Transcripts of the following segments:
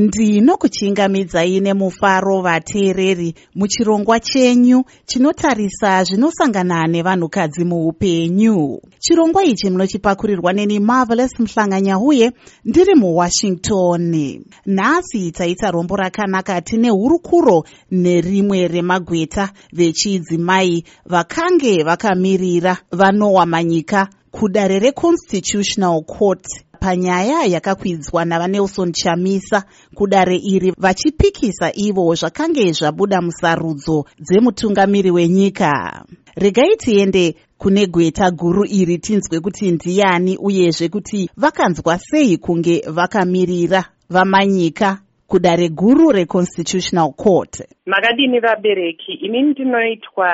ndinokuchingamidzai nemufaro vateereri muchirongwa chenyu chinotarisa zvinosangana nevanhukadzi muupenyu. Chirongwa ichi munochipakurirwa neni marvelous muhlanganya uye ndiri muwashington. Nhasi taita rombo rakanaka tine hurukuro nerimwe remagweta vechidzimai vakange vakamirira vanowa manyika kudare reconstitutional court panyaya yakakwidzwa navanelson chamisa. Kudare iri vachipikisa ivo zvakange zvabuda musarudzo dzemutungamiri wenyika. Regai tiende kune gweta guru iri tinzwe kuti ndiani uyezve kuti vakanzwa sei kunge vakamirira vamanyika kudare guru reconstitutional court. Makadini vabereki inini ndinoitwa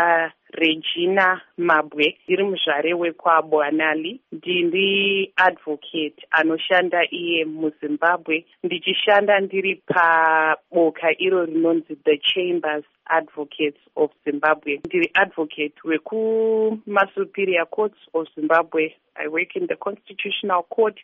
regina mabwe ndiri muzvare wekwabwanali ndiri advocate anoshanda iye muzimbabwe. Ndichishanda ndiri paboka iro rinonzi the chambers advocates of zimbabwe. Ndiri advocate wekumasuperior courts of zimbabwe. I work in the constitutional court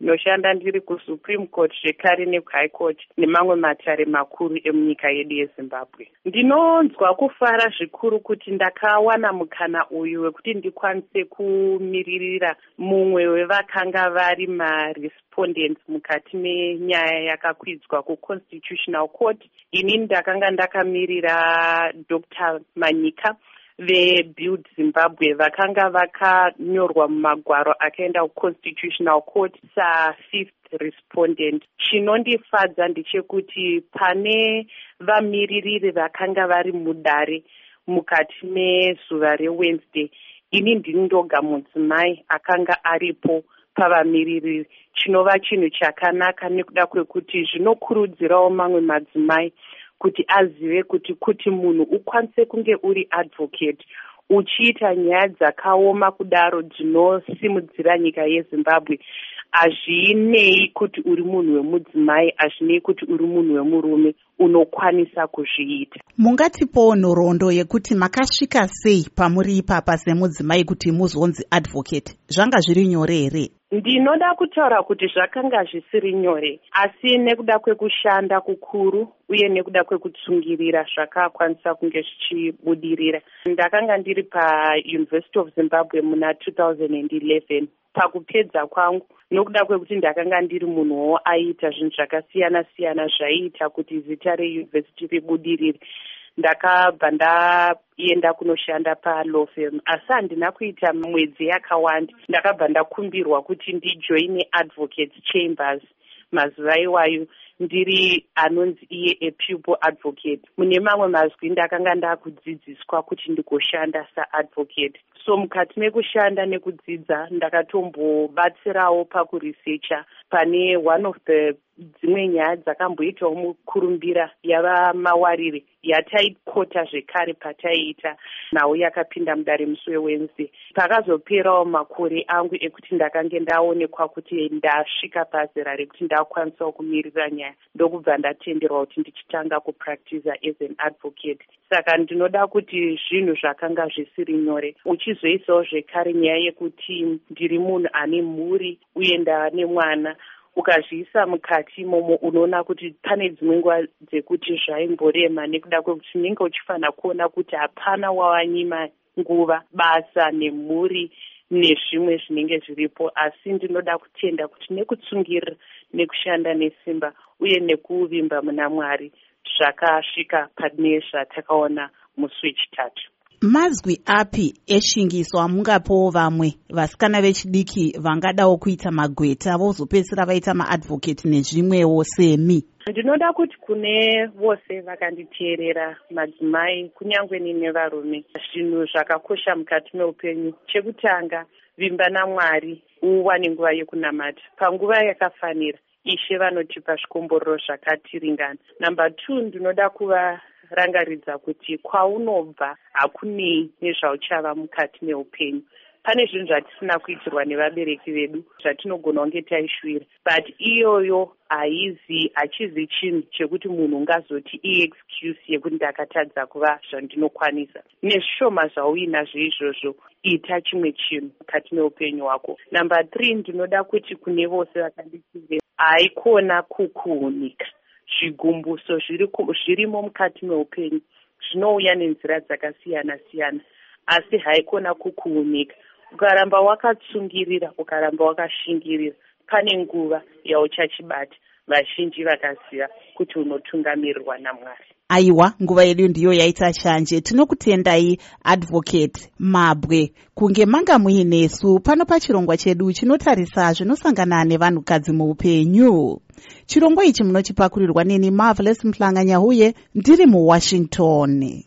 ndinoshanda ndiri kusupreme court zvekare nekuhigh court nemamwe matare makuru emunyika yedu yezimbabwe. Ndinonzwa kufara zvikuru kuti ndakawana mukana uyu wekuti ndikwanise kumiririra mumwe wevakanga vari marespondents mukati menyaya yakakwidzwa kuconstitutional court. Inini ndakanga ndakamirira dr manyika vebuild zimbabwe vakanga vakanyorwa mumagwaro akaenda kuconstitutional court safifth respondent. Chinondifadza ndechekuti pane vamiririri vakanga vari mudare mukati mezuva rewednesday. Ini ndini ndoga mudzimai akanga aripo pavamiririri. Chinova chinhu chakanaka nekuda kwekuti zvinokurudzirawo mamwe madzimai kuti azive kuti kuti munhu ukwanise kunge uri advocate uchiita nyaya dzakaoma kudaro dzinosimudzira nyika yezimbabwe. Hazvinei kuti uri munhu wemudzimai hazvinei kuti uri munhu wemurume unokwanisa kuzviita. Mungatipowo nhoroondo yekuti makasvika sei pamuri ipapa semudzimai kuti muzonzi advocate. Zvanga zviri nyore here ndinoda kutaura kuti zvakanga zvisiri nyore asi nekuda kwekushanda kukuru uye nekuda kwekutsungirira zvakakwanisa kunge zvichibudirira. Ndakanga ndiri pauniversity of zimbabwe muna 2011 pakupedza kwangu nokuda kwekuti ndakanga ndiri munhuwo aiita zvinhu zvakasiyana siyana zvaiita kuti zita reuniversity ribudirire ndakabva ndaenda kunoshanda palaw firm asi handina kuita mwedzi yakawanda. Ndakabva ndakumbirwa kuti ndijoine advocate chambers. Mazuva iwayo ndiri anonzi iye epupil advocate. Mune mamwe mazwi ndakanga ndakudzidziswa kuti ndigoshanda saadvocate so mukati mekushanda nekudzidza ndakatombobatsirawo pakuresearcha pane one of the dzimwe nyaya dzakamboitawo mukurumbira yava mawarire yataikota zvekare pataiita nhau yakapinda mudare musi wewednesday. Pakazoperawo makore angu ekuti ndakange ndaonekwa kuti ndasvika pazera rekuti ndakwanisawo kumirira nyaya ndokubva ndatenderwa kuti ndichitanga kupractiza as an advocate. Saka ndinoda kuti zvinhu zvakanga zvisiri nyore uchizoisawo zvekare nyaya yekuti ndiri munhu ane mhuri uye ndane mwana. Ukazviisa mukati imomo unoona kuti pane dzimwe nguva dzekuti zvaimborema nekuda kwekuti unenge uchifanira kuona kuti hapana wawanyima nguva basa nemhuri nezvimwe zvinenge zviripo. Asi ndinoda kutenda kuti nekutsungirira nekushanda nesimba uye nekuvimba muna mwari zvakasvika pane zvatakaona musi wechitatu mazwi api eshingiso amungapowo vamwe vasikana vechidiki vangadawo kuita magweta vozopedzisira vaita maadvocate nezvimwewo semi. Ndinoda kuti kune vose vakanditeerera madzimai kunyange nine varume zvinhu zvakakosha mukati meupenyu. Chekutanga vimba namwari uwane nguva yekunamata panguva yakafanira ishe vanotipa zvikombororo zvakatiringana. Number two ndinoda kuva rangaridza kuti kwaunobva hakunei nezvauchava mukati meupenyu. Pane zvinhu zvatisina kuitirwa nevabereki vedu zvatinogona kunge taishuvira but iyoyo haizi hachizi chinhu chekuti munhu ungazoti iexcuse yekuti ndakatadza kuva zvandinokwanisa. Nezvishoma zvauinazvo izvozvo ita chimwe chinhu mukati meupenyu hwako. Number three ndinoda kuti kune vose vakanditive haikona kukuhunika zvigumbuso zvirimo mukati meupenyu zvinouya nenzira dzakasiyana siyana asi haikona kukuunika. Ukaramba wakatsungirira ukaramba wakashingirira pane nguva yauchachibata vazhinji vakaziva kuti unotungamirirwa namwari. Aiwa nguva yedu ndiyo yaita shanje. Tinokutendai advocate mabwe. Kunge manga muinesu pano pachirongwa chedu chinotarisa zvinosangana nevanhukadzi muupenyu. Chirongwa ichi munochipakurirwa neni marvelous muhlanganya uye ndiri muwashington